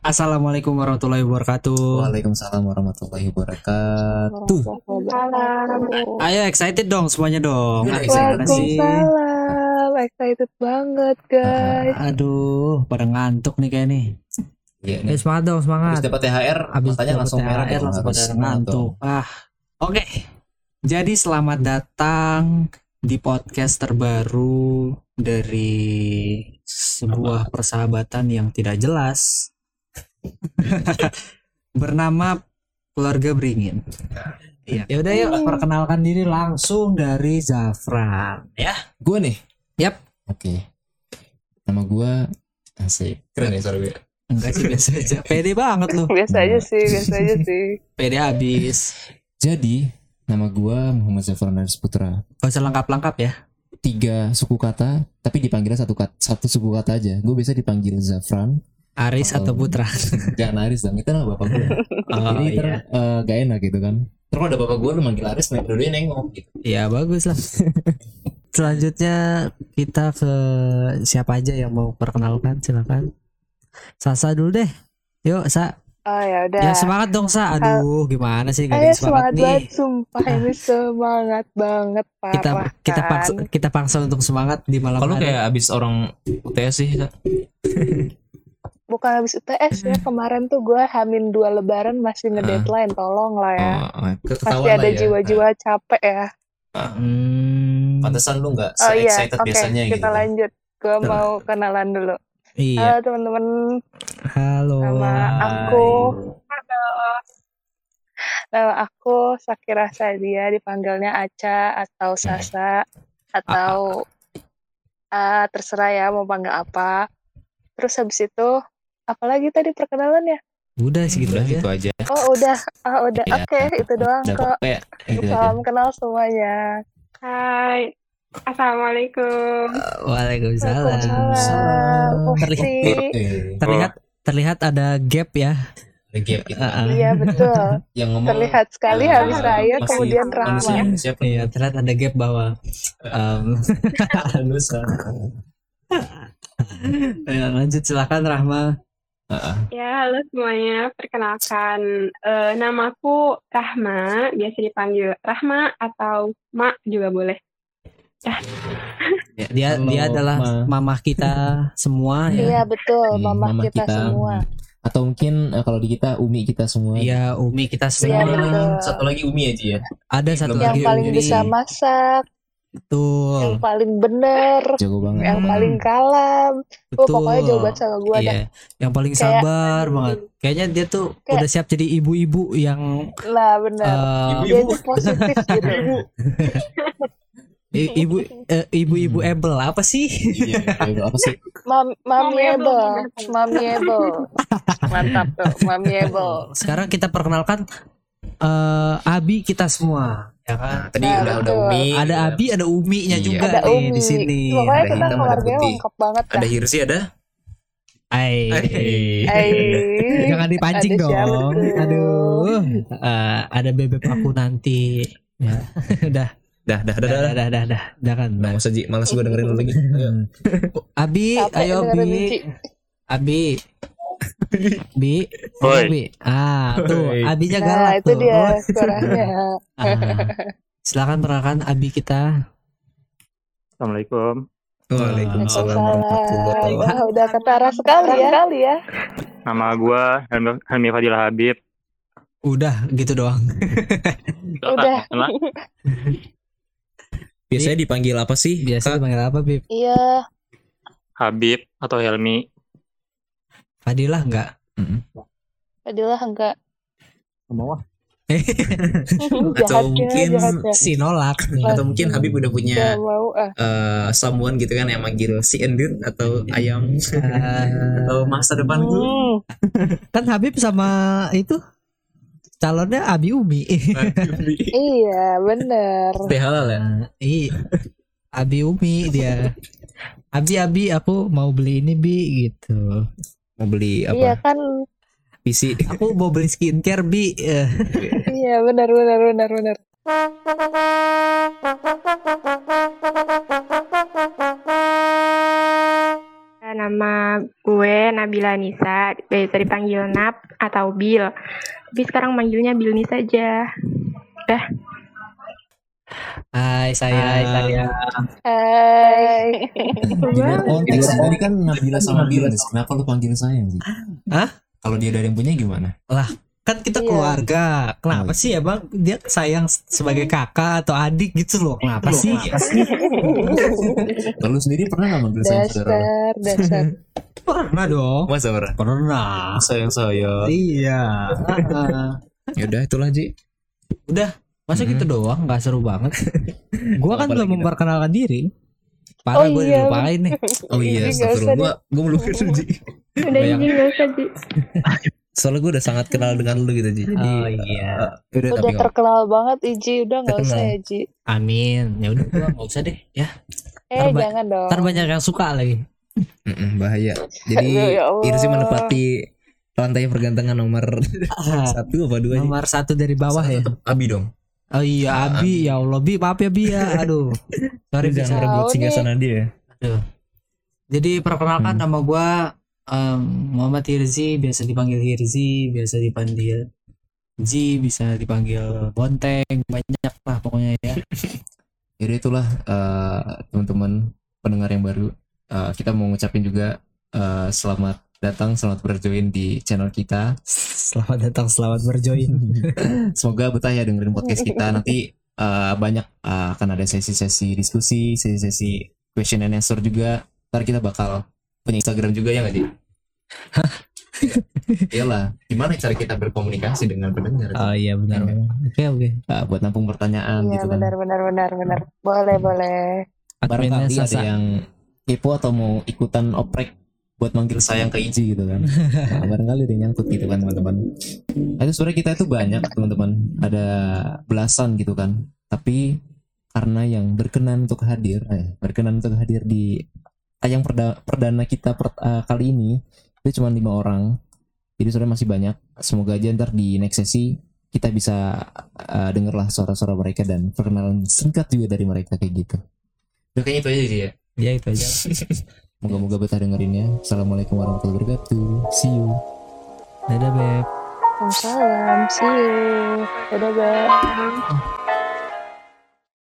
Assalamualaikum warahmatullahi wabarakatuh. Waalaikumsalam warahmatullahi wabarakatuh. Ayo excited dong semuanya dong. Ah, gimana sih? Waalaikumsalam, excited banget guys. Aduh, pada ngantuk nih kayak nih. Iya Eh, nih. semangat dong, Habis semangat. dapat THR, Habis matanya langsung merah THR dong, langsung pada ngantuk. Ah, oke. Jadi selamat datang di podcast terbaru dari sebuah persahabatan yang tidak jelas bernama keluarga beringin. Iya. Ya udah yuk perkenalkan diri langsung dari Zafran ya. Gue nih. Yap. Oke. Nama gue asik. Keren ya suara gue. Enggak sih biasa aja. Pede banget lu. Biasa aja sih, biasa aja sih. Pede habis. Jadi, nama gue Muhammad Zafran Aris Putra. Gak usah lengkap-lengkap ya. Tiga suku kata, tapi dipanggilnya satu kata, satu suku kata aja. Gue biasa dipanggil Zafran. Aris Oh. atau Putra. Jangan Aris dong, itu nama bapak gue. Oh Jadi ter, iya. eh, gak enak gitu kan. Terus ada bapak gue, lu manggil Aris, nah dua nengok gitu. Ya bagus lah. Selanjutnya kita ke siapa aja yang mau perkenalkan silakan. Sasa dulu deh. Yuk Sa. Oh ya udah. Ya semangat dong Sa. Aduh gimana sih gak ada semangat semangat banget, nih. sumpah ini semangat banget parah Kita kita kan. paksa kita paksa untuk semangat di malam Kalau hari. kayak abis orang UTS sih. Bukan habis UTS ya, kemarin tuh gue hamin dua lebaran masih ngedeadline, tolong lah ya. Oh, oh, Pasti ketahuan ada ya. jiwa-jiwa capek ya. Hmm, Pantesan lu gak Oh iya, oke biasanya kita gitu. lanjut. Gue mau kenalan dulu. Iya. Halo teman-teman, Halo. nama aku Nama aku Sakira Sadia, dipanggilnya Aca atau Sasa atau ah, terserah ya mau panggil apa. Terus habis itu apalagi tadi perkenalannya? Udah segitu Udah aja. gitu aja. Oh udah, ah udah. Iya. Oke itu doang Udah kok. pokoknya gitu aja. Salam kenal semuanya. Hai, Assalamualaikum. Waalaikumsalam. Waalaikumsalam. Terlihat, terlihat terlihat ada gap ya. ada gap gitu. Ah, ah. Iya betul. Yang ngomong Terlihat sekali eh, habis saya masih kemudian siapa? Iya, terlihat ada gap bahwa um, ya, lanjut silakan Rahma. Ya, halo semuanya. Perkenalkan, eh, namaku Rahma, biasa dipanggil Rahma atau Ma juga boleh. Ya, dia Halo, dia adalah Ma. mamah kita semua ya. Iya betul, Hmm, mama, mama kita, kita. semua. Atau mungkin eh, kalau di kita Umi kita semua. Iya, Umi kita Iya, semua. betul. Satu lagi Umi aja ya. Ada satu. Yang lagi paling Umi. bisa masak, Betul. yang paling bener, Jago banget. yang Hmm. paling kalem. Oh, Betul. pokoknya jauh banget sama gue dah. Iya, yang paling Kayak- sabar banget. Kayaknya dia tuh Kayak- udah siap jadi ibu-ibu yang Nah bener. eh, Dia tuh positif gitu. i- ibu eh, ibu-ibu able apa sih? Iya, iya, apa sih? Mam mamiable, Mamiable. mamiable. Mantap tuh, mamiable. Sekarang kita perkenalkan eh Abi kita semua, ya kan? Nah, tadi Nah, udah udah betul. Umi. Ada Abi, ada Umi-nya Iya. juga Ada nih Umi. di sini. Pokoknya Ada kita hitam, ada putih. banget. Ada Hirsi ada. Hai. Eh, Jangan dipancing Ada dong. Aduh. Eh, ada bebek aku nanti. Ya. udah, Dah, dah, dah, dah, dah. dah, dah, dah, dah, dah kan. Nah, masa Ji, malas gue dengerin lu lagi. Ayo. Abi, Capek ayo dengerin Bi. Ci. Abi. Bi. Oi. Ayo, Bi. Ah, tuh. Abinya Nah galak itu tuh. dia suaranya. Ah. Silakan perkenalkan Abi kita. Assalamualaikum. Waalaikumsalam Waalaikumsalam. warahmatullahi wabarakatuh. Wah, udah ketara sekali ya. Sekali ya. Nama gua Helmi, Helmi Fadil Habib. Udah gitu doang. Udah. Biasanya dipanggil apa sih? Biasa dipanggil apa, Bib? Iya. Habib atau Helmi. Fadilah enggak? Fadilah enggak. Mau Atau Jahatnya, mungkin jahatnya. si nolak nih. Atau mungkin Habib udah punya Gak mau ah. eh someone gitu kan yang manggil si Endut atau ayam atau masa depan gue. Hmm. kan Habib sama itu calonnya Abi Umi. Iya, bener. Teh halal ya. Nah, Iya. Abi Umi dia. Abi Abi aku mau beli ini Bi gitu. Mau beli Iya apa? kan. PC. Aku mau beli skincare Bi. Iya, benar benar benar benar. Nama gue Nabila Nisa, biasa dipanggil Nap atau Bil. Tapi sekarang manggilnya Bil Nisa aja. Hai saya Hai, saya Hai. Di luar konteks. Tadi kan Nabila sama nih. Kenapa lu panggil sayang sih? Hah? Kalau dia ada yang punya gimana? Kan kita Iya. keluarga kenapa Oh. sih ya bang dia sayang sebagai kakak atau adik gitu loh kenapa sih Kalau sendiri pernah nggak manggil sayang saudara? dasar, dasar. pernah dong Masa pernah? pernah Sayang sayang. iya Ah. Yaudah itulah Ji. udah masa Mhm. gitu doang nggak seru banget gua kan belum memperkenalkan diri parah Oh gue iya. dilupain nih Oh iya, astagfirullah. Gua gua melupakan lu Ji. Udah izin gak usah, Ji. Soalnya gue udah sangat kenal dengan lu gitu Ji. Jadi oh iya eh, udah tapi Udah terkenal banget Iji, udah nggak usah ya Ji. amin ya udah gua nggak usah deh ya Eh Terba- jangan dong. ntar banyak yang suka lagi Mm-mm, bahaya. Jadi Aduh, ya. Irsi menepati lantai pergantengan nomor Ah, satu apa dua nomor satu dari bawah ya Tetep Abi dong. oh iya Abi ya Allah Bi maaf ya Bi ya aduh sorry Bi Jangan merebut nih. singgasana dia. Jadi perkenalkan Hmm. nama gua em, Muhammad Hirzi, biasa dipanggil Hirzi, biasa dipanggil Ji, bisa dipanggil Bonteng, banyak lah pokoknya ya. Jadi itulah eh, teman-teman pendengar yang baru. Eh, kita mau ngucapin juga eh, selamat datang, selamat berjoin di channel kita. Selamat datang, selamat berjoin. Semoga betah ya dengerin podcast kita. Nanti eh, banyak eh, akan ada sesi-sesi diskusi, sesi-sesi question and answer juga. Ntar kita bakal punya Instagram juga ya nggak di? Iyalah, gimana cara kita berkomunikasi dengan pendengar? Oh iya benar. Oke oke. Eh, buat nampung pertanyaan Iya gitu kan. benar benar benar benar. Boleh boleh. Adminnya barangkali ada Sasa. yang kepo atau mau ikutan oprek buat manggil sayang ke Iji gitu kan nah, barangkali ada yang nyangkut gitu kan teman-teman nah, itu sebenarnya kita itu banyak teman-teman ada belasan gitu kan tapi karena yang berkenan untuk hadir eh, berkenan untuk hadir di tayang perda- perdana kita per- eh, kali ini itu cuma lima orang jadi sebenarnya masih banyak semoga aja ntar di next sesi kita bisa eh, dengarlah suara-suara mereka dan perkenalan singkat juga dari mereka kayak gitu udah kayaknya itu aja sih ya Ya itu aja. Moga-moga betah dengerinnya. Assalamualaikum warahmatullahi wabarakatuh. See you. Dadah beb. Waalaikumsalam. See you. Dadah, Beb.